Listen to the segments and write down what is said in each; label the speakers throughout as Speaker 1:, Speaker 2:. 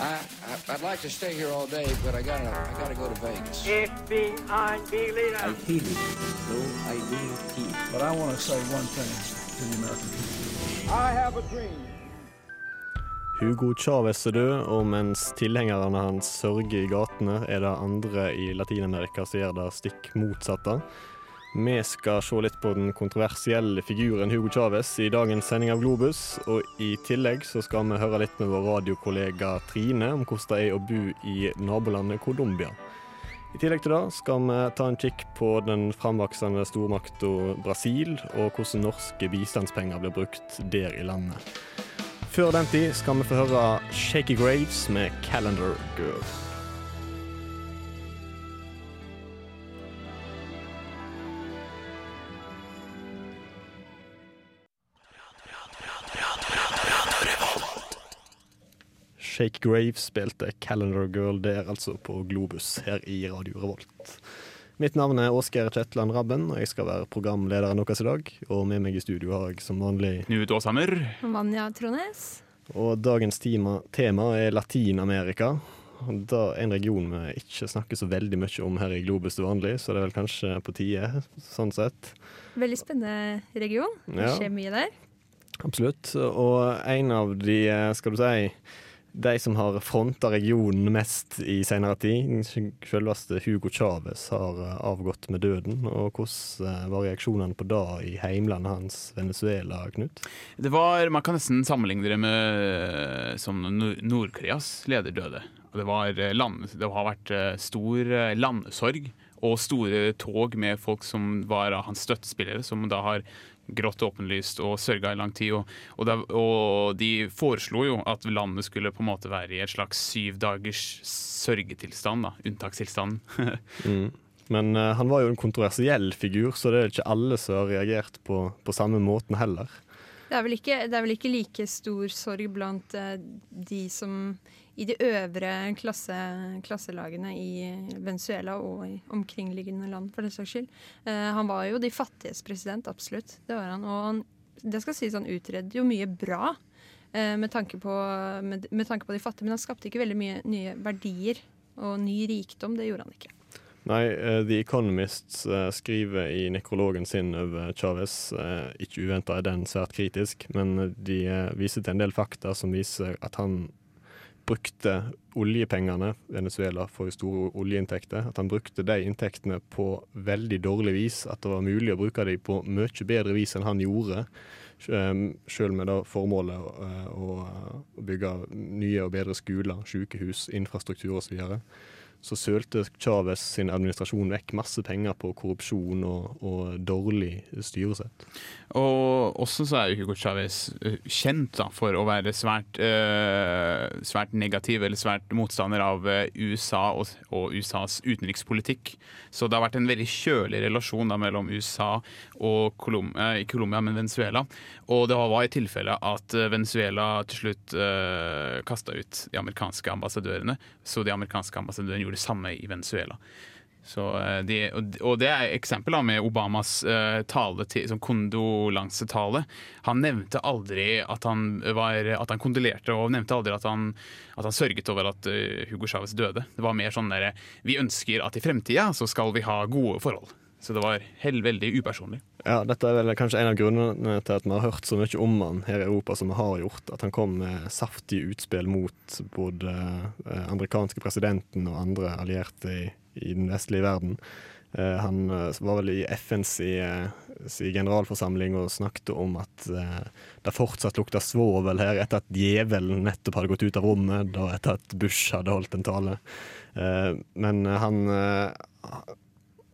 Speaker 1: I, I, I'd like to stay here all day, but I gotta, I gotta go to Vegas.
Speaker 2: FBI leader.
Speaker 3: I feel it, though I do feel.
Speaker 4: But I want to say one thing to the American people.
Speaker 2: I have a dream.
Speaker 5: Hugo Chávez er død, og mens tilhengerne hans sørger i gatene, er det andre i Latin-Amerika som gjør det stikk motsatte. Vi skal se litt på den kontroversielle figuren Hugo Chávez i dagens sending av Globus. Og i tillegg så skal vi høre litt med vår radiokollega Trine om hvordan det er å bo i nabolandet Colombia. I tillegg til det skal vi ta en kikk på den framvoksende stormakta Brasil, og hvordan norske bistandspenger blir brukt der i landet. Før den tid skal vi få høre Shaky Graves med 'Calendar Girl'. Shake Graves spilte 'Calendar Girl' der, altså på Globus her i Radio Revolt. Mitt navn er Åsgeir Kjetland Rabben, og jeg skal være programlederen deres i dag. Og med meg i studio har jeg som vanlig
Speaker 6: Knut Aashammer.
Speaker 7: Vanja Trones.
Speaker 5: Og dagens tema, tema er Latin-Amerika. Det er en region vi ikke snakker så veldig mye om her i Globus til vanlig, så det er vel kanskje på tide, sånn sett.
Speaker 7: Veldig spennende region. Det
Speaker 5: Ja.
Speaker 7: skjer mye der.
Speaker 5: Absolutt. Og en av de, eh, skal du si, de som har fronta regionen mest i senere tid, selveste Hugo Chávez, har eh, avgått med døden. Og hvordan eh, var reaksjonene på det i heimlandet hans, Venezuela, Knut?
Speaker 6: Det var, Man kan nesten sammenligne det med som Nord- Nord-Koreas leder døde. Det, var eh, land, det har vært stor landsorg og store tog med folk som var av hans støttespillere, som da har grått åpenlyst og sørga i lang tid. Og, og, da, og de foreslo jo at landet skulle på en måte være i et slags syv dagers sørgetilstand, da, unntakstilstand.
Speaker 5: Mm. Men uh, han var jo en kontroversiell figur, så det er ikke alle som har reagert på, på samme måten heller.
Speaker 7: Det er, ikke, det er vel ikke like stor sorg blant eh, de som i de øvre klasse, klasselagene i Venezuela og i omkringliggende land, for den saks skyld. Eh, han var jo de fattiges president, absolutt. Det var han. Og han, det skal sies, han utredde jo mye bra eh, med, tanke på, med, med tanke på de fattige, men han skapte ikke veldig mye nye verdier og ny rikdom. Det gjorde han ikke.
Speaker 5: Nei, eh, The Economist eh, skriver i nekrologen sin over Chávez, eh, ikke uventa er den svært kritisk, men de viser til en del fakta som viser at han brukte oljepengene, Venezuela får jo store oljeinntekter, at han brukte de inntektene på veldig dårlig vis, at det var mulig å bruke dem på mye bedre vis enn han gjorde, selv med det formålet å, bygge nye og bedre skoler, sykehus, infrastruktur osv. Så, så sølte Chávez sin administrasjon vekk masse penger på korrupsjon og, og dårlig styresett.
Speaker 6: Og også så er Hugo Chávez eh, kjent da, for å være svært, eh, svært negativ eller svært motstander av eh, USA og, og USAs utenrikspolitikk. Så det har vært en veldig kjølig relasjon da, mellom USA og Colum eh, Colombia, men Venezuela. Og det var i tilfelle at Venezuela til slutt eh, kasta ut de amerikanske ambassadørene, så de amerikanske ambassadørene gjorde det samme i Venezuela. Eh, de, og- det er eksempel da med Obamas eh, tale til, som kondolansetale. Han nevnte aldri at han, var, at han kondolerte, og nevnte aldri at han, at han sørget over at eh, Hugo Chávez døde. Det var mer sånn derre Vi ønsker at i fremtida så skal vi ha gode forhold. Så det var helt veldig upersonlig.
Speaker 5: Ja, dette er vel kanskje en av grunnene til at vi har hørt så mye om han her i Europa som vi har gjort. At han kom med saftige utspill mot både eh, amerikanske presidenten og andre allierte i, i den vestlige verden. Eh, han eh, var vel i FNs i, i generalforsamling og snakket om at det fortsatt lukta svovel her etter at djevelen nettopp hadde gått ut av rommet, og etter at Bush hadde holdt en tale. Men han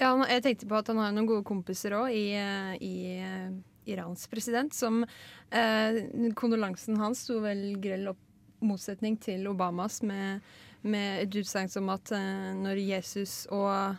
Speaker 7: Ja, jeg tenkte på at han har noen gode kompiser òg i, eh, i eh, Irans president, som eh, Kondolansen hans sto vel grell opp motsetning til Obamas med, med et utsagn som at eh, når Jesus og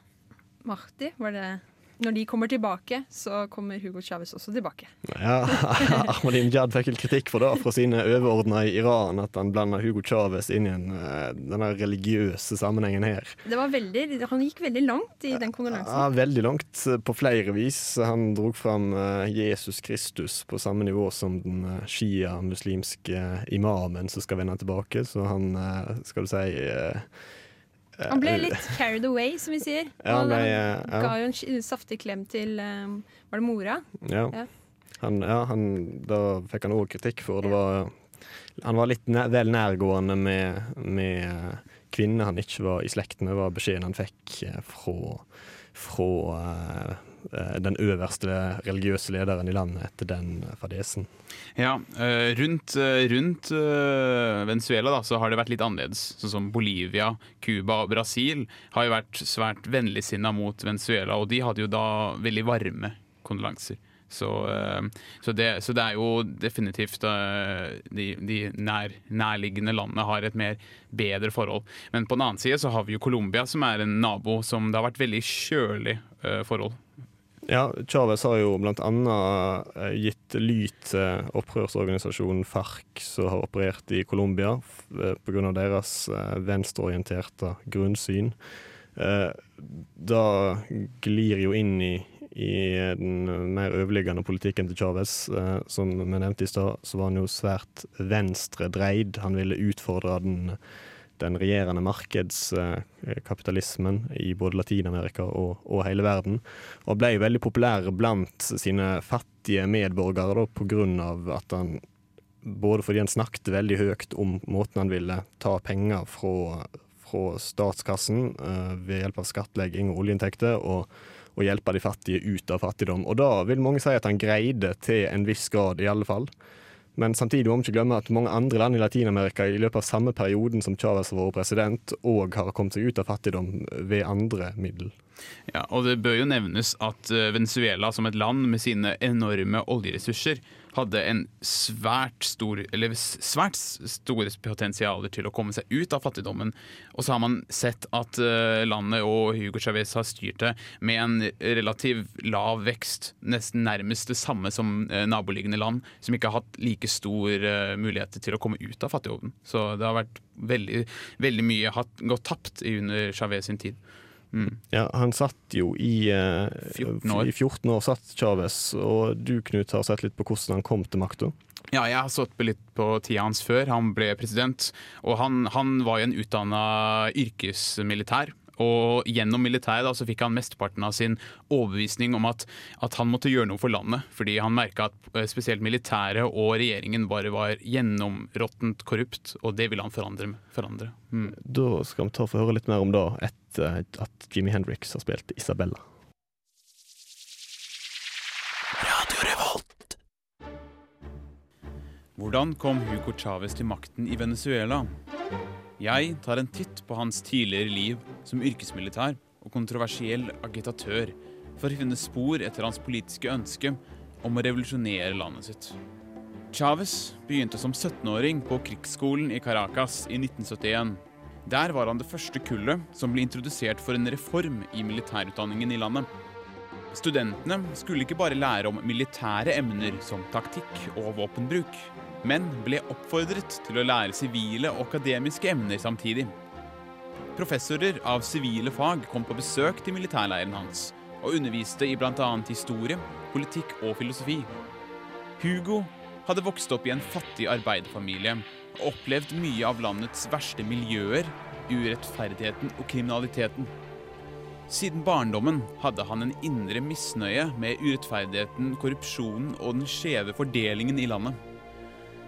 Speaker 7: Mahdi, var det når de kommer tilbake, så kommer Hugo Chávez også tilbake.
Speaker 5: Ja, Ahmadinejad fikk vel kritikk for det fra sine overordna i Iran, at han blanda Hugo Chávez inn i eh, denne religiøse sammenhengen her.
Speaker 7: Det var veldig, han gikk veldig langt i den kondolansen.
Speaker 5: Ja, veldig langt, eh, på flere vis. Han dro fram eh, Jesus Kristus på samme nivå som den shia-muslimske imamen som skal vende tilbake, så han, skal du si
Speaker 7: Han ble litt carried away, som vi sier.
Speaker 5: Han ble,
Speaker 7: han ga jo en saftig klem til eh, Var det mora?
Speaker 5: Ja.
Speaker 7: Ja.
Speaker 5: Han, ja, han, da fikk han òg kritikk for det. Var, han var litt nær, vel nærgående med, med kvinner han ikke var i slekt med, var beskjeden han fikk eh, fra, fra eh, eh, den øverste religiøse lederen i landet etter den fadesen.
Speaker 6: Ja, eh, rundt, eh, rundt eh, Venezuela da, så har det vært litt annerledes. Sånn som Bolivia, Cuba og Brasil har jo vært svært vennligsinna mot Venezuela, og de hadde jo da veldig varme kondolanser. Så, eh, så, det, så det er jo definitivt eh, de, de nær, nærliggende landene har et mer bedre forhold. Men på den annen side så har vi jo Colombia, som er en nabo som det har vært veldig kjølig eh, forhold.
Speaker 5: Ja, Chávez har jo annet eh, gitt lyd til opprørsorganisasjonen FARC, som har operert i Colombia eh, av deres eh, venstreorienterte grunnsyn. Eh, Da glir jo inn i, i den mer overliggende politikken til Chávez. Eh, Som vi nevnte i stad, så var han jo svært venstredreid. Han ville utfordre den den regjerende markedskapitalismen i både Latin-Amerika og, og hele verden. Og ble veldig populær blant sine fattige medborgere da, på grunn av at han Både fordi han snakket veldig høyt om måten han ville ta penger fra, fra statskassen eh, ved hjelp av skattlegging og oljeinntekter, og, og hjelpe de fattige ut av fattigdom. Og da vil mange si at han greide til en viss grad, i alle fall. Men samtidig må vi ikke glemme at mange andre land i Latin-Amerika i løpet av samme perioden som Chávez har vært president, òg har kommet seg ut av fattigdom ved andre middel.
Speaker 6: Ja, og det bør jo nevnes at eh, Venezuela som et land med sine enorme oljeressurser hadde en svært stor, eller svært store potensialer til å komme seg ut av fattigdommen. Og så har man sett at eh, landet og Hugo Chávez har styrt det med en relativt lav vekst, nesten nærmest det samme som eh, naboliggende land, som ikke har hatt like stor eh, mulighet til å komme ut av fattigdommen. Så det har vært veldig, veldig mye gått tapt under Chávez sin tid. Mm.
Speaker 5: Ja, han satt jo i, eh,
Speaker 6: 14 år.
Speaker 5: I 14 år satt Chávez, og du Knut har sett litt på hvordan han kom til makta.
Speaker 6: Ja, jeg har stått litt på tida hans før han ble president. Og han, han var jo en utdanna yrkesmilitær. Og gjennom militæret da, så fikk han mesteparten av sin overbevisning om at, at han måtte gjøre noe for landet. Fordi han merka at eh, spesielt militæret og regjeringen bare var gjennområttent korrupt. Og det ville han forandre. forandre. Mm.
Speaker 5: Da skal vi ta og få høre litt mer om det etter at Jimmy Hendrix har spilt Isabella.
Speaker 6: Hvordan kom Hugo Chávez til makten i Venezuela? Jeg tar en titt på hans tidligere liv som yrkesmilitær og kontroversiell agitatør for å finne spor etter hans politiske ønske om å revolusjonere landet sitt. Chávez begynte som 17-åring på krigsskolen i Caracas i 1971. Der var han det første kullet som ble introdusert for en reform i militærutdanningen i landet. Studentene skulle ikke bare lære om militære emner som taktikk og våpenbruk, men ble oppfordret til å lære sivile og akademiske emner samtidig. Professorer av sivile fag kom på besøk til militærleiren hans og underviste i bl.a. historie, politikk og filosofi. Hugo hadde vokst opp i en fattig arbeiderfamilie og opplevd mye av landets verste miljøer, urettferdigheten og kriminaliteten. Siden barndommen hadde han en indre misnøye med urettferdigheten, korrupsjonen og den skjeve fordelingen i landet.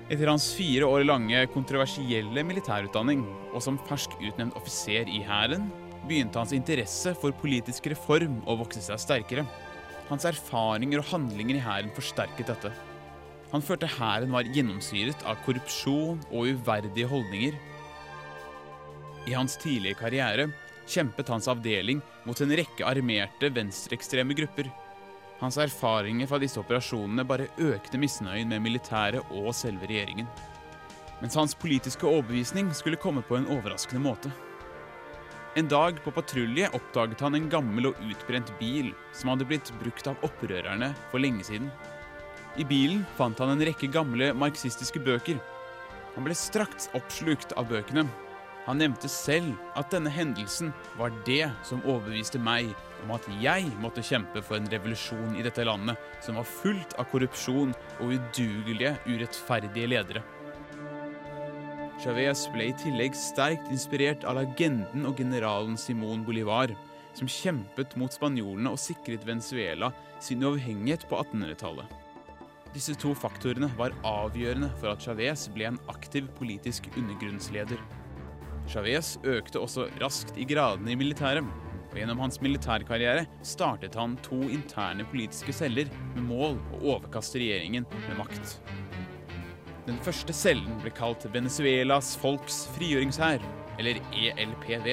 Speaker 6: Etter hans fire år lange kontroversielle militærutdanning, og som fersk utnevnt offiser i hæren, begynte hans interesse for politisk reform å vokse seg sterkere. Hans erfaringer og handlinger i hæren forsterket dette. Han følte hæren var gjennomsyret av korrupsjon og uverdige holdninger. I hans tidlige karriere kjempet hans avdeling mot en rekke armerte venstreekstreme grupper. Hans erfaringer fra disse operasjonene bare økte misnøyen med militæret og selve regjeringen. Mens hans politiske overbevisning skulle komme på en overraskende måte. En dag på patrulje oppdaget han en gammel og utbrent bil som hadde blitt brukt av opprørerne for lenge siden. I bilen fant han en rekke gamle marxistiske bøker. Han ble straks oppslukt av bøkene. Han nevnte selv at denne hendelsen var det som overbeviste meg om at jeg måtte kjempe for en revolusjon i dette landet som var fullt av korrupsjon og udugelige, urettferdige ledere. Chavez ble i tillegg sterkt inspirert av legenden og generalen Simón Bolivar, som kjempet mot spanjolene og sikret Venezuela sin uavhengighet på 1800-tallet. Disse to faktorene var avgjørende for at Chavez ble en aktiv politisk undergrunnsleder. Chavez økte også raskt i gradene i militæret, og gjennom hans militærkarriere startet han to interne politiske celler med mål å overkaste regjeringen med makt. Den første cellen ble kalt Venezuelas folks frigjøringshær, eller ELPV.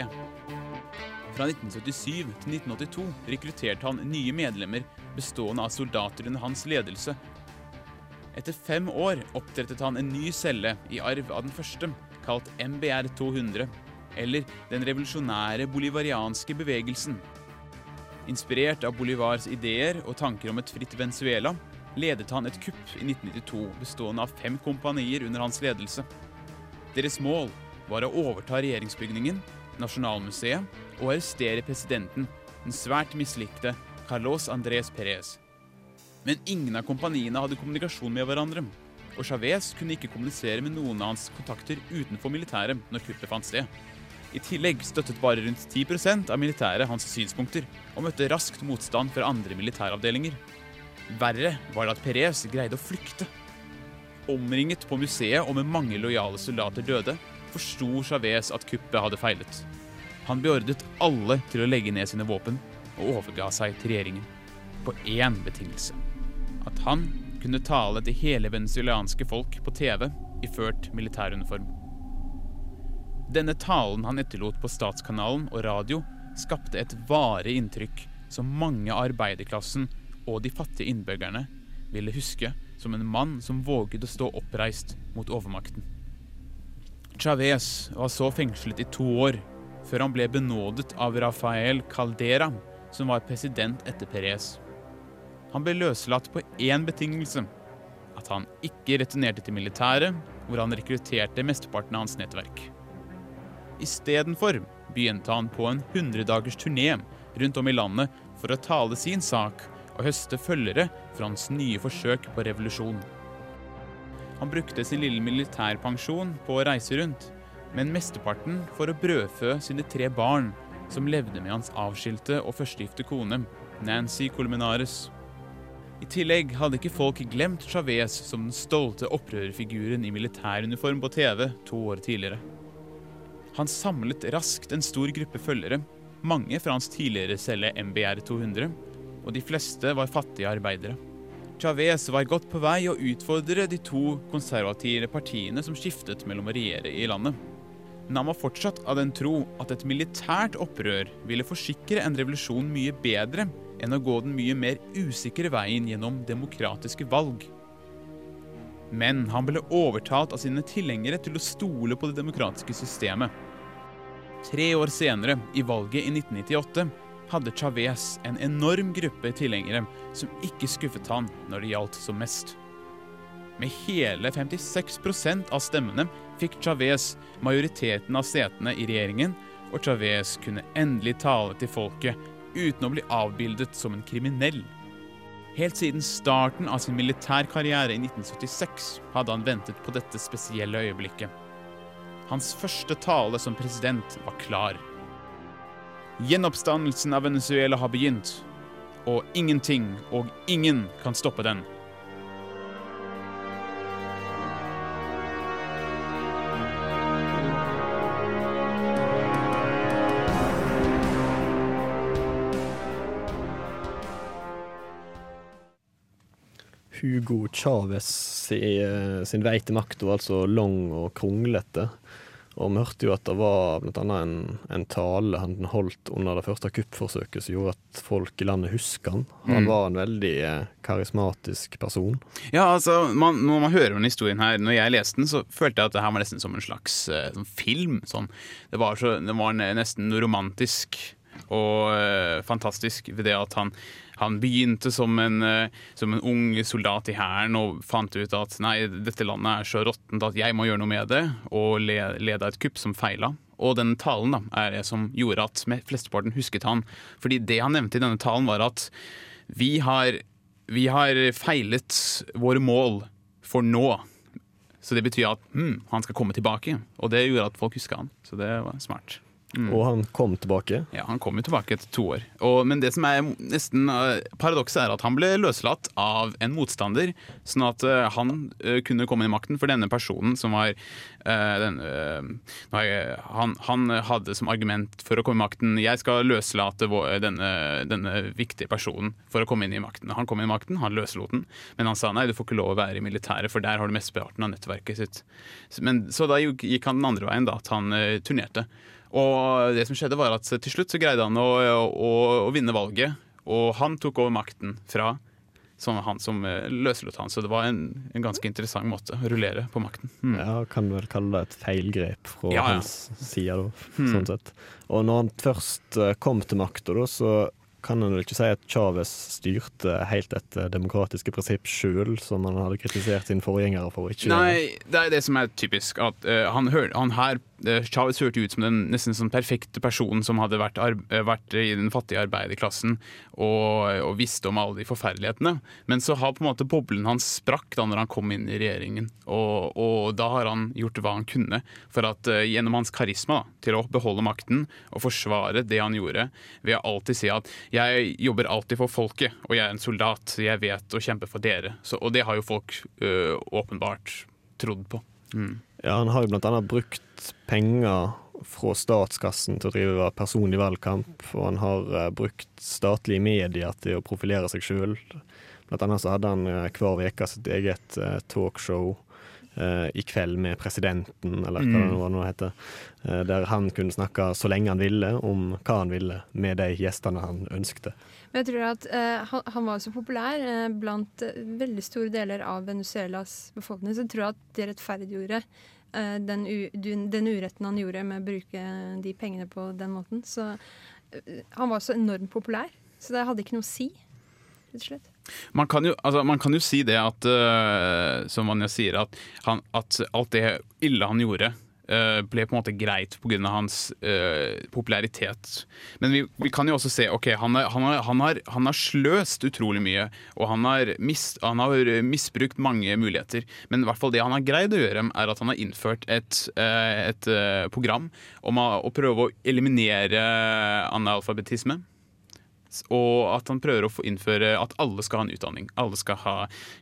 Speaker 6: Fra 1977 til 1982 rekrutterte han nye medlemmer bestående av soldater under hans ledelse. Etter fem år opprettet han en ny celle i arv av den første, kalt MBR 200, eller Den revolusjonære bolivarianske bevegelsen. Inspirert av Bolivars ideer og tanker om et fritt Venezuela, ledet han et kupp i 1992 bestående av fem kompanier under hans ledelse. Deres mål var å overta regjeringsbygningen, Nasjonalmuseet, og arrestere presidenten, den svært mislikte Carlos Andrés Pérez. Men ingen av kompaniene hadde kommunikasjon med hverandre, og Chávez kunne ikke kommunisere med noen av hans kontakter utenfor militæret når kuppet fant sted. I tillegg støttet bare rundt 10% av militæret hans synspunkter, og møtte raskt motstand fra andre militæravdelinger. Verre var det at Perez greide å flykte. Omringet på museet og med mange lojale soldater døde, forsto Chávez at kuppet hadde feilet. Han beordret alle til å legge ned sine våpen og overga seg til regjeringen. På én betingelse. At han kunne tale til hele venezuelanske folk på TV iført militæruniform. Denne talen han etterlot på Statskanalen og radio, skapte et varig inntrykk som mange av arbeiderklassen og de fattige innbyggerne ville huske som en mann som våget å stå oppreist mot overmakten. Chávez var så fengslet i to år, før han ble benådet av Rafael Caldera, som var president etter Perez. Han ble løslatt på én betingelse at han ikke returnerte til militæret, hvor han rekrutterte mesteparten av hans nettverk. Istedenfor begynte han på en hundredagers turné rundt om i landet for å tale sin sak og høste følgere for hans nye forsøk på revolusjon. Han brukte sin lille militærpensjon på å reise rundt, men mesteparten for å brødfø sine tre barn, som levde med hans avskilte og førstegifte kone, Nancy Colmenares. I tillegg hadde ikke folk glemt Chavez som den stolte opprørerfiguren i militæruniform på TV to år tidligere. Han samlet raskt en stor gruppe følgere, mange fra hans tidligere celle MBR 200, og de fleste var fattige arbeidere. Chávez var godt på vei å utfordre de to konservative partiene som skiftet mellom å regjere i landet. Han var fortsatt av den tro at et militært opprør ville forsikre en revolusjon mye bedre enn å gå den mye mer usikre veien gjennom demokratiske valg. Men han ble overtalt av sine tilhengere til å stole på det demokratiske systemet. Tre år senere, i valget i 1998, hadde Chávez en enorm gruppe tilhengere som ikke skuffet han når det gjaldt som mest. Med hele 56% av stemmene fikk Chávez majoriteten av setene i regjeringen, og Chávez kunne endelig tale til folket uten å bli avbildet som en kriminell. Helt siden starten av sin militærkarriere i 1976 hadde han ventet på dette spesielle øyeblikket. Hans første tale som president var klar. Gjenoppstandelsen av Venezuela har begynt, og ingenting og ingen kan stoppe den.
Speaker 5: Hugo Chávez si, sin vei til makta altså lang og kronglete. Og vi hørte jo at det var annet en, en tale han holdt under det første kuppforsøket som gjorde at folk i landet husker han. Han
Speaker 6: Mm.
Speaker 5: var en veldig eh, karismatisk person.
Speaker 6: Ja, altså, man, Når man hører denne historien her, når jeg leste den, så følte jeg at det her var nesten som en slags eh, sånn film. Sånn. Det, var så, det var nesten romantisk og eh, fantastisk ved det at han, han begynte som en, eh, som en ung soldat i hæren og fant ut at nei, dette landet er så råttent at jeg må gjøre noe med det, og le, leda et kupp som feila. Og den talen da, er det som gjorde at Med flesteparten husket han. Fordi det han nevnte i denne talen, var at vi har, vi har feilet våre mål for nå. Så det betyr at hm, han skal komme tilbake. Og det gjorde at folk huska han. Så det var smart. Mm.
Speaker 5: Og han kom tilbake.
Speaker 6: Ja, Han kom jo tilbake etter to år. Og, men det som er nesten uh, paradokset, er at han ble løslatt av en motstander, sånn at uh, han uh, kunne komme i makten. For denne personen som var den, han, han hadde som argument for å komme i makten Jeg skal løslate denne, denne viktige personen for å komme inn i makten. Han kom inn i makten, han løslot den, men han sa nei, du får ikke lov å være i militæret, for der har du mesteparten av nettverket sitt. Men, så da gikk han den andre veien, da, at han turnerte. Og det som skjedde var at til slutt så greide han å, å, å vinne valget, og han tok over makten fra som han som eh, løslot han. Så det var en, en ganske interessant måte å rullere på makten. Mm.
Speaker 5: Ja, kan du vel kalle det et feilgrep fra
Speaker 6: Ja, ja.
Speaker 5: hans side, da.
Speaker 6: mm.
Speaker 5: Sånn sett. Og når han først eh, kom til makta, så kan en vel ikke si at Chávez styrte helt etter demokratiske prinsipp sjøl, som han hadde kritisert sine forgjengere for ikke.
Speaker 6: Nei, det er det som er typisk. At uh, han, hør, han her uh, Chavez hørte ut som den nesten sånn perfekte personen som hadde vært, eh, vært i den fattige arbeiderklassen og, og visste om alle de forferdelighetene. Men så har på en måte boblen hans sprakk da når han kom inn i regjeringen. Og, og da har han gjort hva han kunne for at uh, gjennom hans karisma da, til å beholde makten og forsvare det han gjorde, ved å alltid si at jeg jobber alltid for folket, og jeg er en soldat, jeg vet å kjempe for dere. Så, og det har jo folk øh, åpenbart trodd på. Mm.
Speaker 5: Ja, Han har jo blant annet brukt penger fra statskassen til å drive personlig valgkamp, og han har eh, brukt statlige medier til å profilere seg sjøl. Blant annet så hadde han eh, hver uke sitt eget eh, talkshow i kveld med presidenten, eller hva
Speaker 6: Mm.
Speaker 5: det nå- nå heter. eh, der han kunne snakke så lenge han ville om hva han ville med de gjestene han ønskte.
Speaker 7: Men jeg tror at uh, han, var så populær uh, blant uh, veldig store deler av Venezuelas befolkning, så jeg tror at det rettferdiggjorde uh, den, den uretten han gjorde med å bruke de pengene på den måten. Så eh, han var så enormt populær, så det hadde ikke noe å si, rett og slett.
Speaker 6: Man, kan jo, altså, man kan jo si det at, uh, som Vanja sier, at, han, at alt det ille han gjorde uh, ble på en måte greit pga. hans uh, popularitet. Men vi, vi kan jo også se ok, han, er, han, har, han, har, han har sløst utrolig mye, og han har, mis, misbrukt mange muligheter. Men i hvert fall det han har greid å gjøre, er at han har innført et, et program om å, å prøve å eliminere analfabetisme. Og at han prøver å få innføre at alle skal ha en utdanning. Alle skal ha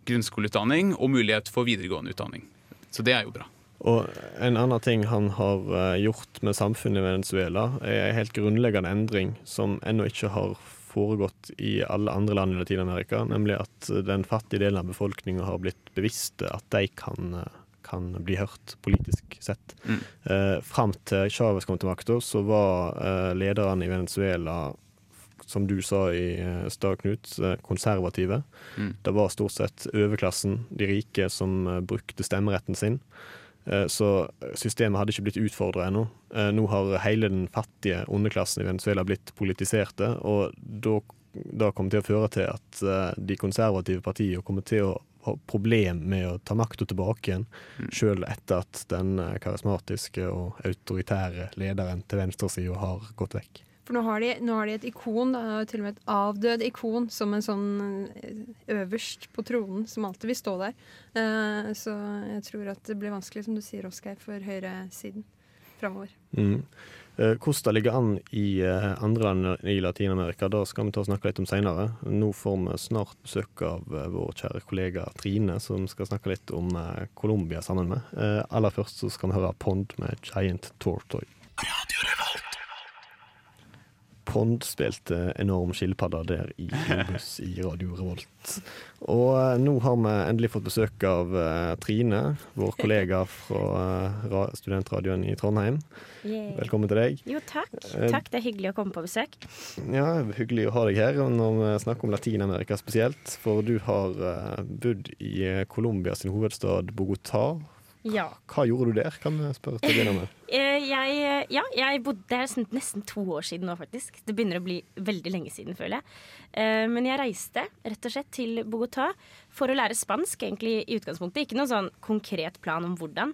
Speaker 6: grunnskoleutdanning og mulighet for videregående utdanning. Så det er jo bra.
Speaker 5: Og en annen ting han har eh, gjort med samfunnet i Venezuela, er en helt grunnleggende endring som ennå ikke har foregått i alle andre land i Latin-Amerika, nemlig at den fattige delen av befolkninga har blitt bevisste at de kan, eh, kan bli hørt politisk sett.
Speaker 6: Mm.
Speaker 5: Eh, Fram til Chávez kom til makta, så var eh, lederne i Venezuela som du sa i eh, stad, Knut, eh, konservative.
Speaker 6: Mm.
Speaker 5: Det var stort sett overklassen, de rike, som eh, brukte stemmeretten sin. Så systemet hadde ikke blitt utfordra ennå. Nå har hele den fattige underklassen i Venezuela blitt politiserte, og da det kommer til å føre til at de konservative partiene kommer til å ha problem med å ta makta tilbake igjen, sjøl etter at den karismatiske og autoritære lederen til venstresida har gått vekk.
Speaker 7: For nå har de, nå har de et ikon, da, til og med et avdød ikon, som en sånn eh, øverst på tronen, som alltid vil stå der. Uh, så jeg tror at det blir vanskelig, som du sier, Oskar, for høyresiden framover.
Speaker 5: Mm. Eh, Hvordan det ligger an i eh, andre land i Latin-Amerika, da skal vi ta og snakke litt om senere. Nå får vi snart besøk av eh, vår kjære kollega Trine, som skal snakke litt om eh, Colombia sammen med. Eh, Aller først så skal vi høre Pond med Giant Tortoy. Pond spilte enorm skilpadde der i Globus i Radio Revolt. Og eh, nå har vi endelig fått besøk av eh, Trine, vår kollega fra eh, studentradioen i Trondheim.
Speaker 8: Yeah.
Speaker 5: Velkommen til deg.
Speaker 8: Jo, takk. Takk, Det er hyggelig å komme på besøk.
Speaker 5: Ja, Hyggelig å ha deg her når vi snakker om Latin-Amerika spesielt. For du har bodd i Colombias hovedstad Bogotá.
Speaker 8: Ja.
Speaker 5: Hva gjorde du der, kan vi spørre til å begynne med?
Speaker 8: Eh, Jeg, ja, jeg bodde der nesten to år siden nå, faktisk. Det begynner å bli veldig lenge siden, føler jeg. Eh, Men jeg reiste rett og slett til Bogotá for å lære spansk, egentlig i utgangspunktet. Ikke noen sånn konkret plan om hvordan.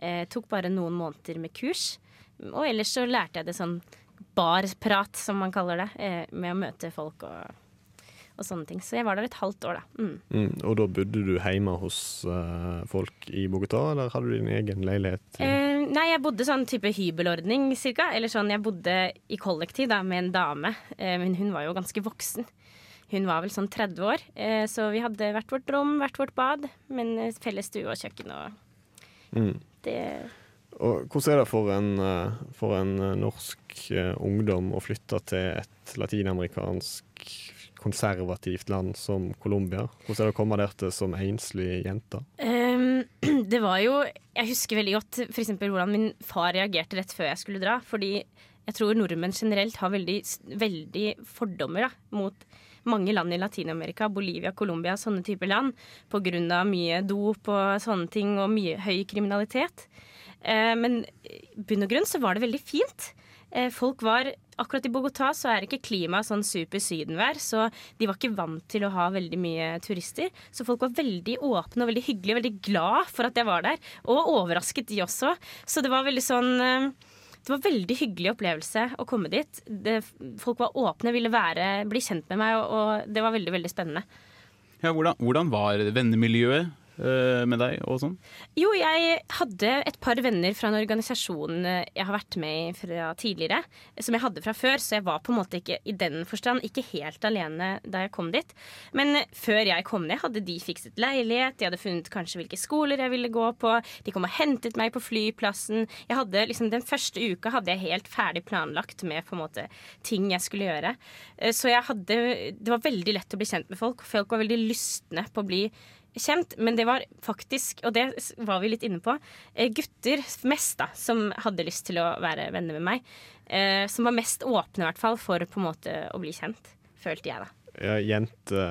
Speaker 8: Jeg tok bare noen måneder med kurs. Og ellers så lærte jeg det sånn barprat, som man kaller det, eh, med å møte folk og, og sånne ting. Så jeg var der et halvt år, da. Mm.
Speaker 5: Mm, og da bodde du hjemme hos uh, folk i Bogotá, eller hadde du din egen leilighet?
Speaker 8: Eh, nei, jeg bodde sånn type hybelordning, cirka. Eller sånn, jeg bodde i kollektiv da, med en dame, eh, men hun var jo ganske voksen. Hun var vel sånn 30 år, eh, så vi hadde hvert vårt rom, hvert vårt bad, men eh, felles stue og kjøkken og
Speaker 5: Mm.
Speaker 8: det
Speaker 5: Og hvordan er det for en, eh, for en norsk ungdom å flytte til et latinamerikansk konservativt land som Colombia? Hvordan er det å komme der til som enslig jente?
Speaker 8: Um, det var jo Jeg husker veldig godt eksempel, hvordan min far reagerte rett før jeg skulle dra. Fordi jeg tror nordmenn generelt har veldig, veldig fordommer da, mot mange land i Latin-Amerika, Bolivia, Colombia, sånne typer land, pga. mye dop og sånne ting, og mye høy kriminalitet. Eh, men i bunn og grunn så var det veldig fint. Eh, folk var Akkurat i Bogotá så er ikke klimaet sånn super sydenvær, så de var ikke vant til å ha veldig mye turister. Så folk var veldig åpne og veldig hyggelige, veldig glad for at jeg var der. Og overrasket de også. Så det var veldig sånn eh, det var veldig hyggelig opplevelse å komme dit. Det, folk var åpne, ville være, bli kjent med meg, og, og det var veldig veldig spennende.
Speaker 6: Ja, hvordan, hvordan var vennemiljøet med deg og sånn?
Speaker 8: Jo, jeg hadde et par venner fra en organisasjon eh, jeg har vært med i fra tidligere, som jeg hadde fra før, så jeg var på en måte ikke i den forstand ikke helt alene da jeg kom dit. Men eh, før jeg kom ned, hadde de fikset leilighet, de hadde funnet kanskje hvilke skoler jeg ville gå på, de kom og hentet meg på flyplassen. Jeg hadde liksom Den første uka hadde jeg helt ferdig planlagt med på en måte ting jeg skulle gjøre. Eh, Så jeg hadde Det var veldig lett å bli kjent med folk. Folk var veldig lystne på å bli kjent, men det var faktisk, og det var vi litt inne på, eh, gutter mest da, som hadde lyst til å være venner med meg. Eh, som var mest åpne, i hvert fall, for på en måte å bli kjent, følte jeg da.
Speaker 5: Ja, jente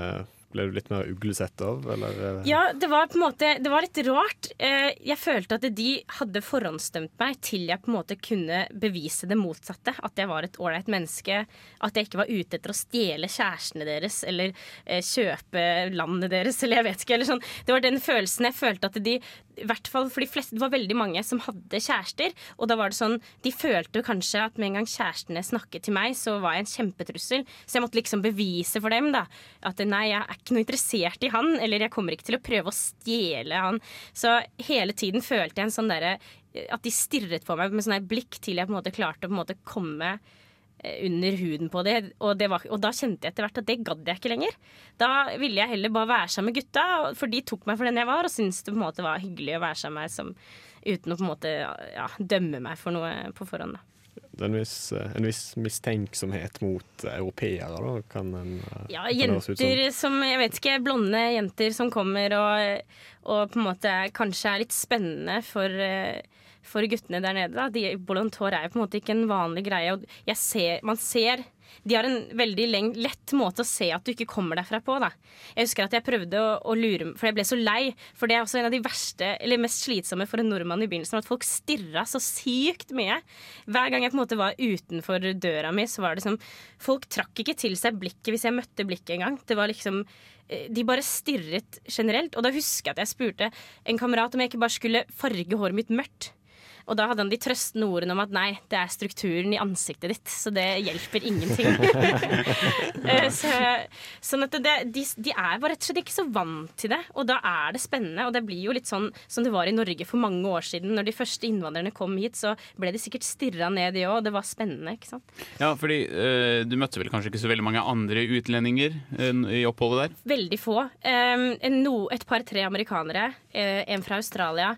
Speaker 5: ble du litt mer uglesett av, eller? eh,
Speaker 8: Ja, det var på en måte Det var litt rart. Eh, Jeg følte at de hadde forhåndsdømt meg til jeg på en måte kunne bevise det motsatte. At jeg var et ålreit menneske. At jeg ikke var ute etter å stjele kjærestene deres eller eh, kjøpe landet deres, eller jeg vet ikke. Eller sånn. Det var den følelsen jeg følte at de i hvert fall for de fleste, Det var veldig mange som hadde kjærester. Og da var det sånn, de følte kanskje at med en gang kjærestene snakket til meg, så var jeg en kjempetrussel. Så jeg måtte liksom bevise for dem da, at nei, jeg er ikke noe interessert i han. Eller jeg kommer ikke til å prøve å stjele han. Så hele tiden følte jeg en sånn derre At de stirret på meg med sånn her blikk til jeg på en måte klarte å på en måte komme under huden på det. Og, det var, og da kjente jeg etter hvert at det gadd jeg ikke lenger. Da ville jeg heller bare være sammen med gutta, for de tok meg for den jeg var, og syntes det på en måte var hyggelig å være sammen med meg som, uten å på en måte ja, dømme meg for noe på forhånd. Da.
Speaker 5: Det er en viss, eh, en viss mistenksomhet mot europeere, da, kan en eh,
Speaker 8: Ja, jenter som, jeg vet ikke, blonde jenter som kommer og, og på en måte kanskje er litt spennende for, eh, for guttene der nede. Da. De, hår er jo på en måte ikke en vanlig greie. Og ser, man ser De har en veldig leng, lett måte å se at du ikke kommer derfra på. Da. Jeg husker at jeg prøvde å, å lure For jeg ble så lei. For det er også en av de verste, eller mest slitsomme for en nordmann i begynnelsen. At folk stirra så sykt mye. Hver gang jeg på en måte var utenfor døra mi, så var det som Folk trakk ikke til seg blikket hvis jeg møtte blikket engang. Det var liksom eh, de bare stirret generelt. Og da husker jeg at jeg spurte en kamerat om jeg ikke bare skulle farge håret mitt mørkt. Og da hadde han de trøstende ordene om at nei, det er strukturen i ansiktet ditt, så det hjelper ingenting. Eh, så, sånn at det, de, de er bare rett og slett ikke så vant til det, og da er det spennende. Og det blir jo litt sånn som det var i Norge for mange år siden. Når de første innvandrerne kom hit, så ble de sikkert stirra ned, de òg, og det var spennende. ikke sant?
Speaker 6: Ja, fordi øh, du møtte vel kanskje ikke så veldig mange andre utlendinger øh, i oppholdet der?
Speaker 8: Veldig få. Um, no, et par-tre amerikanere. øh, en fra Australia.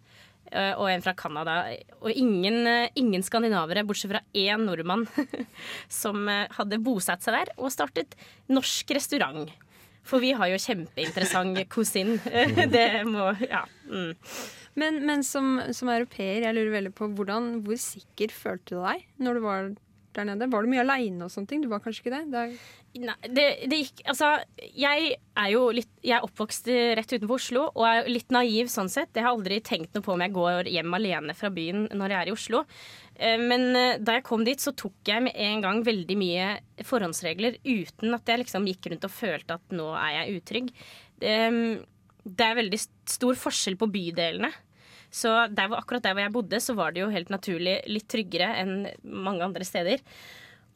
Speaker 8: Eh, og en fra Canada. Og ingen, eh, ingen skandinavere, bortsett fra én nordmann, som eh, hadde bosatt seg der og startet norsk restaurant. For vi har jo kjempeinteressant kusin. Det må Ja. Mm.
Speaker 7: Men, men som, som europeer, jeg lurer veldig på hvordan, hvor sikker følte du deg når du var der nede? Var du mye aleine og sånne ting? Du var kanskje ikke det? det er
Speaker 8: Nei, det, det gikk Altså, jeg er jo litt Jeg er oppvokst rett utenfor Oslo og er litt naiv sånn sett. Jeg har aldri tenkt noe på om jeg går hjem alene fra byen når jeg er i Oslo. Eh, Men eh, da jeg kom dit, så tok jeg med en gang veldig mye forhåndsregler uten at jeg liksom gikk rundt og følte at nå er jeg utrygg. Det, det er veldig stor forskjell på bydelene. Så der akkurat der hvor jeg bodde, så var det jo helt naturlig litt tryggere enn mange andre steder.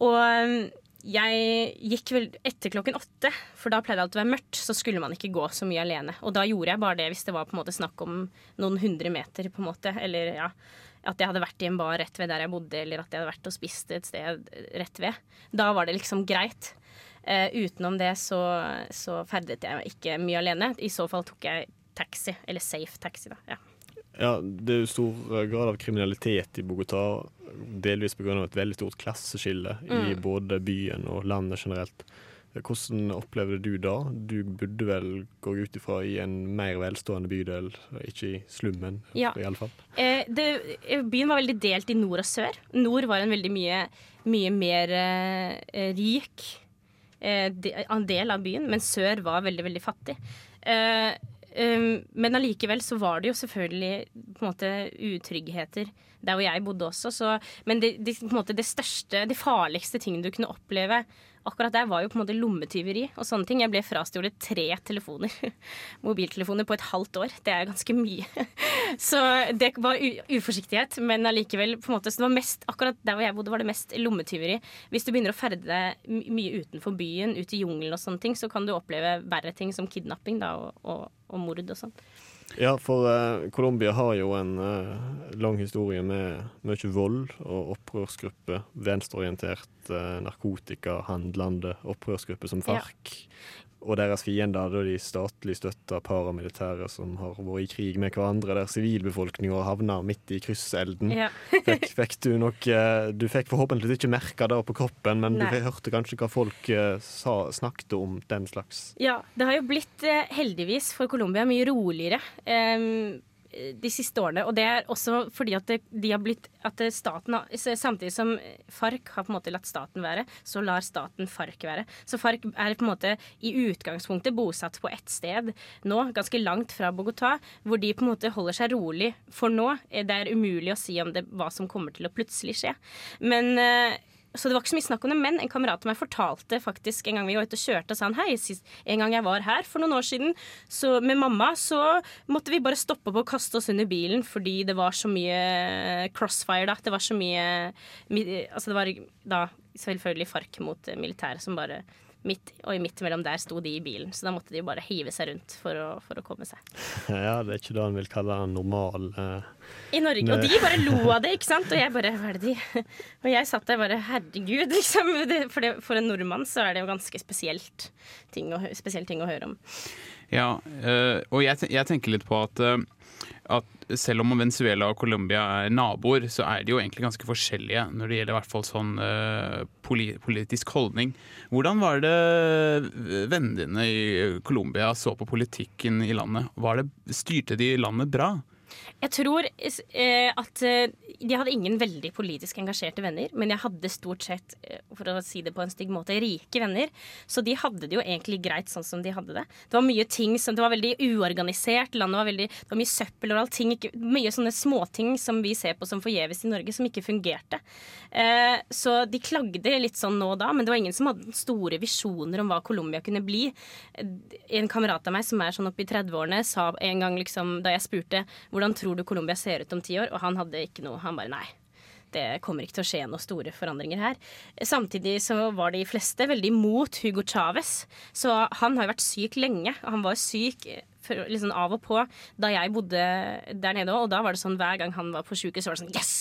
Speaker 8: Og um, jeg gikk vel etter klokken åtte, for da pleide det alltid å være mørkt. Så skulle man ikke gå så mye alene. Og da gjorde jeg bare det hvis det var på en måte snakk om noen hundre meter, på en måte. Eller ja, at jeg hadde vært i en bar rett ved der jeg bodde, eller at jeg hadde vært og spist et sted rett ved. Da var det liksom greit. Eh, utenom det så, så ferdet jeg ikke mye alene. I så fall tok jeg taxi, eller safe taxi, da. Ja.
Speaker 5: Ja, det er jo stor eh, grad av kriminalitet i Bogotá, delvis pga. et veldig stort klasseskille i
Speaker 8: Mm.
Speaker 5: både byen og landet generelt. Hvordan opplevde du da? Du burde vel, gå ut ifra, i en mer velstående bydel, ikke i slummen
Speaker 8: Ja.
Speaker 5: i alle fall.
Speaker 8: Eh, det, eh, byen var veldig delt i nord og sør. Nord var en veldig mye, mye mer eh, rik eh, de, del av byen, men sør var veldig, veldig fattig. Eh, men allikevel så var det jo selvfølgelig på en måte utryggheter der hvor jeg bodde også. Så, men det, det, måte det største, det farligste tingen du kunne oppleve akkurat der, var jo på en måte lommetyveri og sånne ting. Jeg ble frastjålet tre telefoner, mobiltelefoner, på et halvt år. Det er ganske mye. Så det var uforsiktighet, men allikevel på en måte, så det var mest, Akkurat der hvor jeg bodde, var det mest lommetyveri. Hvis du begynner å ferde deg mye utenfor byen, ut i jungelen og sånne ting, så kan du oppleve verre ting som kidnapping da, og, og, og mord og sånn.
Speaker 5: Ja, for uh, Colombia har jo en uh, lang historie med mye vold og opprørsgrupper. Venstreorientert, uh, narkotikahandlende opprørsgrupper som
Speaker 8: Ja.
Speaker 5: Og deres fiender er de statlig støtta paramilitære som har vært i krig med hverandre, der sivilbefolkninga havna midt i krysselden.
Speaker 8: Ja.
Speaker 5: Fikk, fikk du nok eh, Du fikk forhåpentligvis ikke merka det på kroppen, men
Speaker 8: Nei.
Speaker 5: du hørte kanskje hva folk eh, sa, snakket om den slags.
Speaker 8: Ja, det har jo blitt eh, heldigvis for Colombia mye roligere em, de siste årene. Og det er også fordi at det, de har blitt at staten har, Samtidig som FARC har på en måte latt staten være, så lar staten FARC være. Så FARC er på en måte i utgangspunktet bosatt på ett sted nå, ganske langt fra Bogotá, hvor de på en måte holder seg rolig for nå. Det er umulig å si om det, hva som kommer til å plutselig skje. Men eh, så det var ikke så mye snakk om det, men en kamerat av meg fortalte faktisk en gang vi var ute og kjørte og sa han hei, en gang jeg var her for noen år siden så med mamma, så måtte vi bare stoppe opp og kaste oss under bilen fordi det var så mye crossfire da. Det var så mye Altså det var da selvfølgelig FARC mot militæret som bare midt, og midt imellom der sto de i bilen, så da måtte de bare hive seg rundt for å, for å komme seg.
Speaker 5: Ja, det er ikke det han vil kalle en normal eh,
Speaker 8: I Norge. Og de bare lo av det, ikke sant? Og jeg bare Hva er det de Og jeg satt der bare Herregud, liksom. For, det, for en nordmann så er det jo ganske spesielt ting å, spesiell ting å høre om.
Speaker 6: Ja, eh, og jeg, jeg tenker litt på at, eh, at selv om Venezuela og Colombia er naboer, så er de jo egentlig ganske forskjellige når det gjelder i hvert fall sånn eh, politisk holdning. Hvordan var det vennene dine i Colombia så på politikken i landet? Det, styrte de landet bra?
Speaker 8: Jeg tror eh, at eh, de hadde ingen veldig politisk engasjerte venner, men jeg hadde stort sett, eh, for å si det på en stygg måte, rike venner. Så de hadde det jo egentlig greit sånn som de hadde det. Det var mye ting som, det var veldig uorganisert, landet var veldig, det var mye søppel overalt. Ting, ikke, mye sånne småting som vi ser på som forgjeves i Norge, som ikke fungerte. Eh, så de klagde litt sånn nå og da, men det var ingen som hadde store visjoner om hva Colombia kunne bli. En kamerat av meg som er sånn oppe i 30-årene, sa en gang liksom, da jeg spurte hvordan tror du Colombia ser ut om ti år, og han hadde ikke noe. Han bare nei. Det kommer ikke til å skje noen store forandringer her. Samtidig så var de fleste veldig imot Hugo Chávez. Så han har jo vært syk lenge. Han var syk liksom av og på da jeg bodde der nede òg, og da var det sånn hver gang han var på sjukehus, så var det sånn Yes!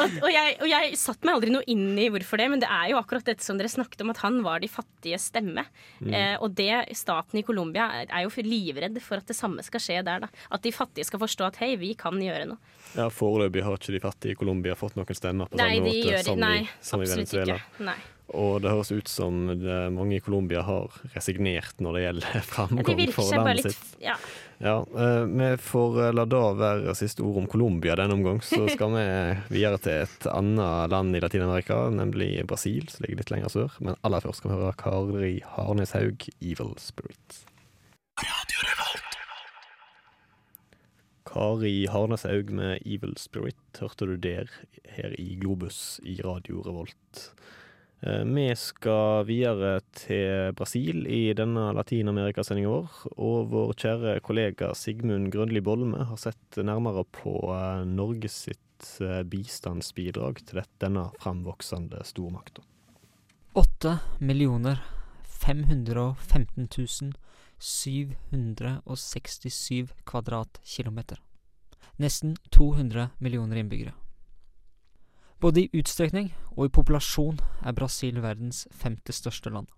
Speaker 8: Og, og, jeg, og jeg satt meg aldri noe inn i hvorfor det, men det er jo akkurat dette som dere snakket om, at han var de fattige stemme.
Speaker 5: Mm.
Speaker 8: Eh, og det staten i Colombia er, er jo livredd for at det samme skal skje der. Da. At de fattige skal forstå at hei, vi kan gjøre noe.
Speaker 5: Ja, Foreløpig har ikke de fattige i Colombia fått noen stemmer på
Speaker 8: Nei,
Speaker 5: samme måte
Speaker 8: gjør,
Speaker 5: som,
Speaker 8: nei,
Speaker 5: i, som i Venezuela.
Speaker 8: ikke. Nei.
Speaker 5: Og det høres ut som det, mange i Colombia har resignert når det gjelder framgang for landet
Speaker 8: litt
Speaker 5: sitt.
Speaker 8: ja.
Speaker 5: Ja, eh, Vi får eh, la det være siste ord om Colombia denne omgang. Så skal vi videre til et annet land i Latin-Amerika, nemlig Brasil, som ligger litt lenger sør. Men aller først skal vi høre Kari Harneshaug, 'Evil Spirit'. Kari Harneshaug med 'Evil Spirit' hørte du der her i Globus i Radio Revolt. Eh, Vi skal videre til Brasil i denne Latin-Amerika-sendinga vår. Og vår kjære kollega Sigmund Grønli Bolme har sett nærmere på Norges sitt eh, bistandsbidrag til denne framvoksende stormakta.
Speaker 9: 8 millioner 515 767 kvadratkilometer. Nesten 200 millioner innbyggere. Både i utstrekning og i populasjon er Brasil verdens femte største land.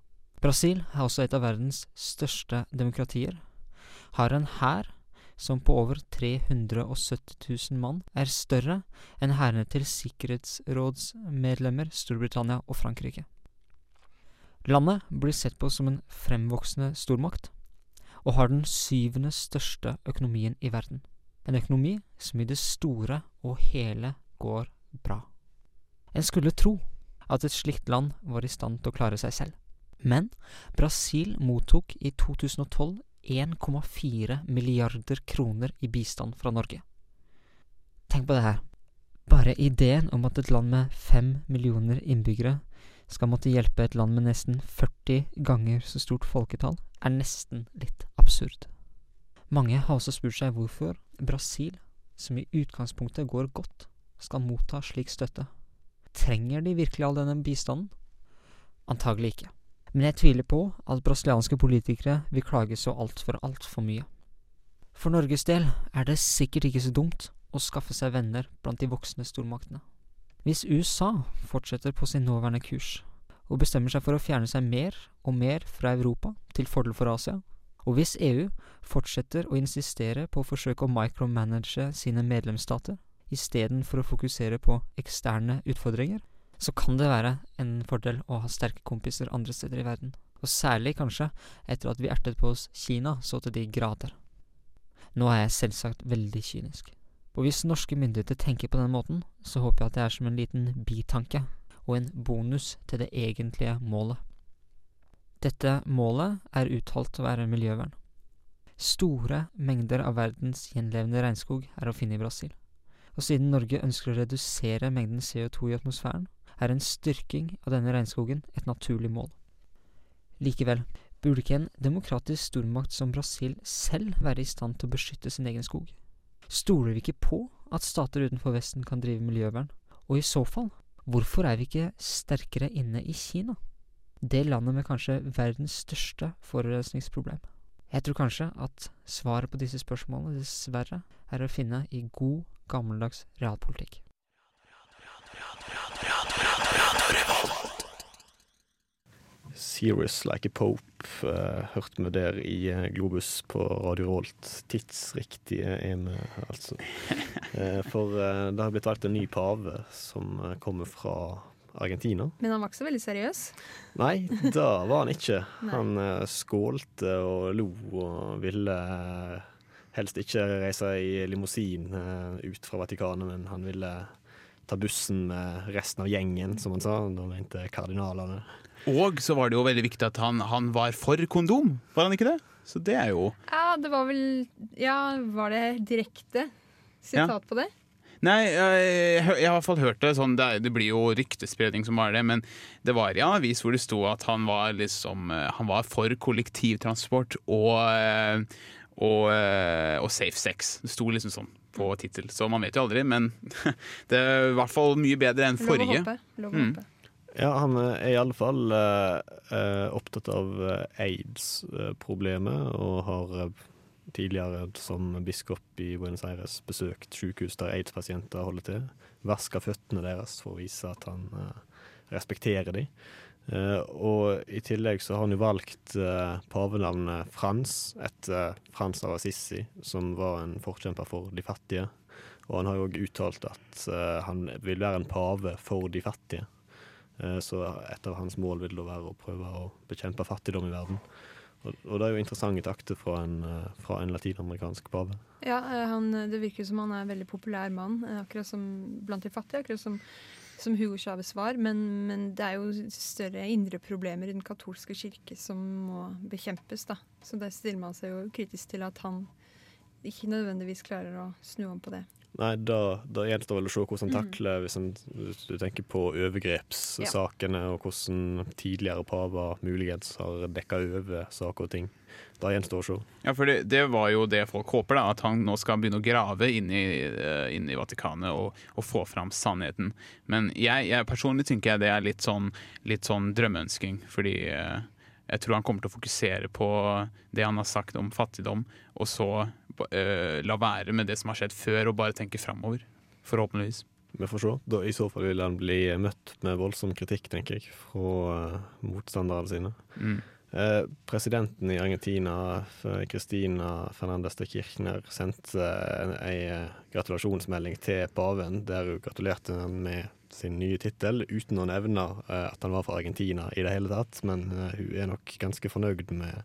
Speaker 9: Brasil er også et av verdens største demokratier, har en hær som på over 370 000 mann er større enn hærene til sikkerhetsrådsmedlemmer Storbritannia og Frankrike. Landet blir sett på som en fremvoksende stormakt, og har den syvende største økonomien i verden. En økonomi som i det store og hele går bra. En skulle tro at et slikt land var i stand til å klare seg selv. Men Brasil mottok i 2012 1,4 milliarder kroner i bistand fra Norge. Tenk på det her. Bare ideen om at et land med fem millioner innbyggere skal måtte hjelpe et land med nesten 40 ganger så stort folketall, er nesten litt absurd. Mange har også spurt seg hvorfor Brasil, som i utgangspunktet går godt, skal motta slik støtte. Trenger de virkelig all denne bistanden? Antagelig ikke. Men jeg tviler på at brasilianske politikere vil klage så altfor, altfor mye. For Norges del er det sikkert ikke så dumt å skaffe seg venner blant de voksne stormaktene. Hvis USA fortsetter på sin nåværende kurs, og bestemmer seg for å fjerne seg mer og mer fra Europa til fordel for Asia, og hvis EU fortsetter å insistere på å forsøke å micromanage sine medlemsstater, istedenfor å fokusere på eksterne utfordringer, så kan det være en fordel å ha sterke kompiser andre steder i verden. Og særlig kanskje etter at vi ertet på oss Kina så til de grader. Nå er jeg selvsagt veldig kynisk. Og hvis norske myndigheter tenker på den måten, så håper jeg at det er som en liten bitanke og en bonus til det egentlige målet. Dette målet er uttalt å være miljøvern. Store mengder av verdens gjenlevende regnskog er å finne i Brasil. Og siden Norge ønsker å redusere mengden CO2 i atmosfæren, er en styrking av denne regnskogen et naturlig mål. Likevel burde ikke en demokratisk stormakt som Brasil selv være i stand til å beskytte sin egen skog? Stoler vi ikke på at stater utenfor Vesten kan drive miljøvern? Og i så fall, hvorfor er vi ikke sterkere inne i Kina? Det landet med kanskje verdens største forurensningsproblem. Jeg tror kanskje at svaret på disse spørsmålene dessverre er å finne i god, gammeldags realpolitikk.
Speaker 5: Serious Like a Pope uh, hørte vi der i eh, Globus på Radio Rolt. Tidsriktige er vi, altså. Eh, for uh, det har blitt valgt en ny pave som eh, kommer fra Argentina.
Speaker 7: Men han var ikke så veldig seriøs.
Speaker 5: Nei, det var han ikke. Han eh, skålte og lo og ville eh, helst ikke reise i limousin eh, ut fra Vatikanet, men han ville ta bussen med resten av gjengen, som han sa. Da mente kardinalene.
Speaker 6: Og så var det jo veldig viktig at han, han var for kondom, var han ikke det? Så det er jo
Speaker 7: Ja, det var vel Ja, var det direkte sitat på det?
Speaker 6: Nei, jeg, jeg har i hvert fall hørt det sånn, det, er- det blir jo ryktespredning som bare det, men det var i en avis hvor det sto at han var liksom eh, Han var for kollektivtransport og, eh, og, eh, og safe sex. Det sto liksom sånn på tittel, så man vet jo aldri, men det er i hvert fall mye bedre enn forrige.
Speaker 7: Lov å
Speaker 6: Mm.
Speaker 7: håpe.
Speaker 5: Ja, han er i alle fall eh, opptatt av aids-problemet, og har tidligere som biskop i Buenos Aires besøkt sykehus der aids-pasienter holder til. Vaska føttene deres for å vise at han eh, respekterer dem. Eh, og i tillegg så har han jo valgt eh, pavenavnet Frans etter Frans av Assisi, som var en forkjemper for de fattige. Og han har jo òg uttalt at eh, han vil være en pave for de fattige. Eh, så et av hans mål vil da være å prøve å bekjempe fattigdom i verden. Og, det er jo interessante takter fra eh, fra en latinamerikansk pave.
Speaker 7: Ja, eh, han, Det virker som han er en veldig populær mann, eh, akkurat som blant de fattige. Akkurat som, som Hugo Chávez var. Men, men det er jo større indre problemer i den katolske kirke som må bekjempes. da. Så der stiller man seg jo kritisk til at han ikke nødvendigvis klarer å snu om på det.
Speaker 5: Nei, da, da gjenstår vel å se hvordan han
Speaker 7: Mhm.
Speaker 5: takler hvis, han, hvis du tenker på overgrepssakene, og hvordan tidligere paver muligens har dekka over saker og ting. Da gjenstår å se.
Speaker 6: Ja, for det, det var jo det folk håper, da, at han nå skal begynne å grave inn i, eh, inn i Vatikanet og, og få fram sannheten. Men jeg, jeg personlig tenker jeg det er litt sånn, litt sånn drømmeønsking, fordi eh, jeg tror han kommer til å fokusere på det han har sagt om fattigdom, og så la være med det som har skjedd før, og bare tenke framover. Forhåpentligvis.
Speaker 5: Vi får se. Da, I så fall vil han bli møtt med voldsom kritikk, tenker jeg, fra eh, motstanderne sine.
Speaker 6: Mm.
Speaker 5: Eh, presidenten i Argentina, Christina Cristina Fernandez de Kirchner, sendte en, en gratulasjonsmelding til paven, der hun gratulerte han med sin nye tittel, uten å nevne eh, at han var fra Argentina i det hele tatt. Men eh, hun er nok ganske fornøyd med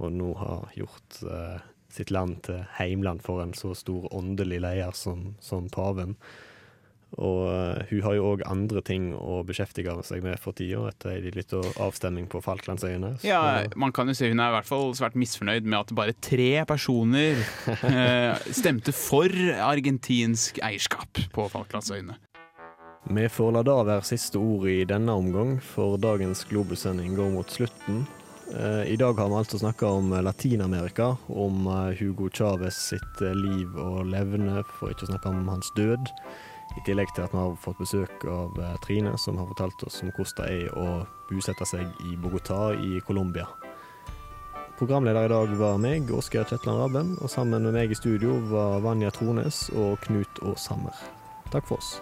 Speaker 5: å nå ha gjort eh, sitt land til heimland for en så stor åndelig leder som, som paven. Og eh, hun har jo òg andre ting å beskjeftige seg med for tida, etter ei lita avstemning på Falklandsøyene.
Speaker 6: Ja, man kan jo si hun er i hvert fall svært misfornøyd med at bare tre personer eh, stemte for argentinsk eierskap på Falklandsøyene.
Speaker 5: Vi får la det være siste ord i denne omgang, for dagens Globus-sending går mot slutten. Eh, I dag har vi altså snakka om Latin-Amerika, om eh, Hugo Chávez sitt eh, liv og levne, for ikke å snakke om hans død. I tillegg til at vi har fått besøk av Trine, som har fortalt oss om hvordan det er å bosette seg i Bogotá i Colombia. Programleder i dag var meg, Oskar Kjetland Rabben, og sammen med meg i studio var Vanja Trones og Knut Aashammer. Takk for oss.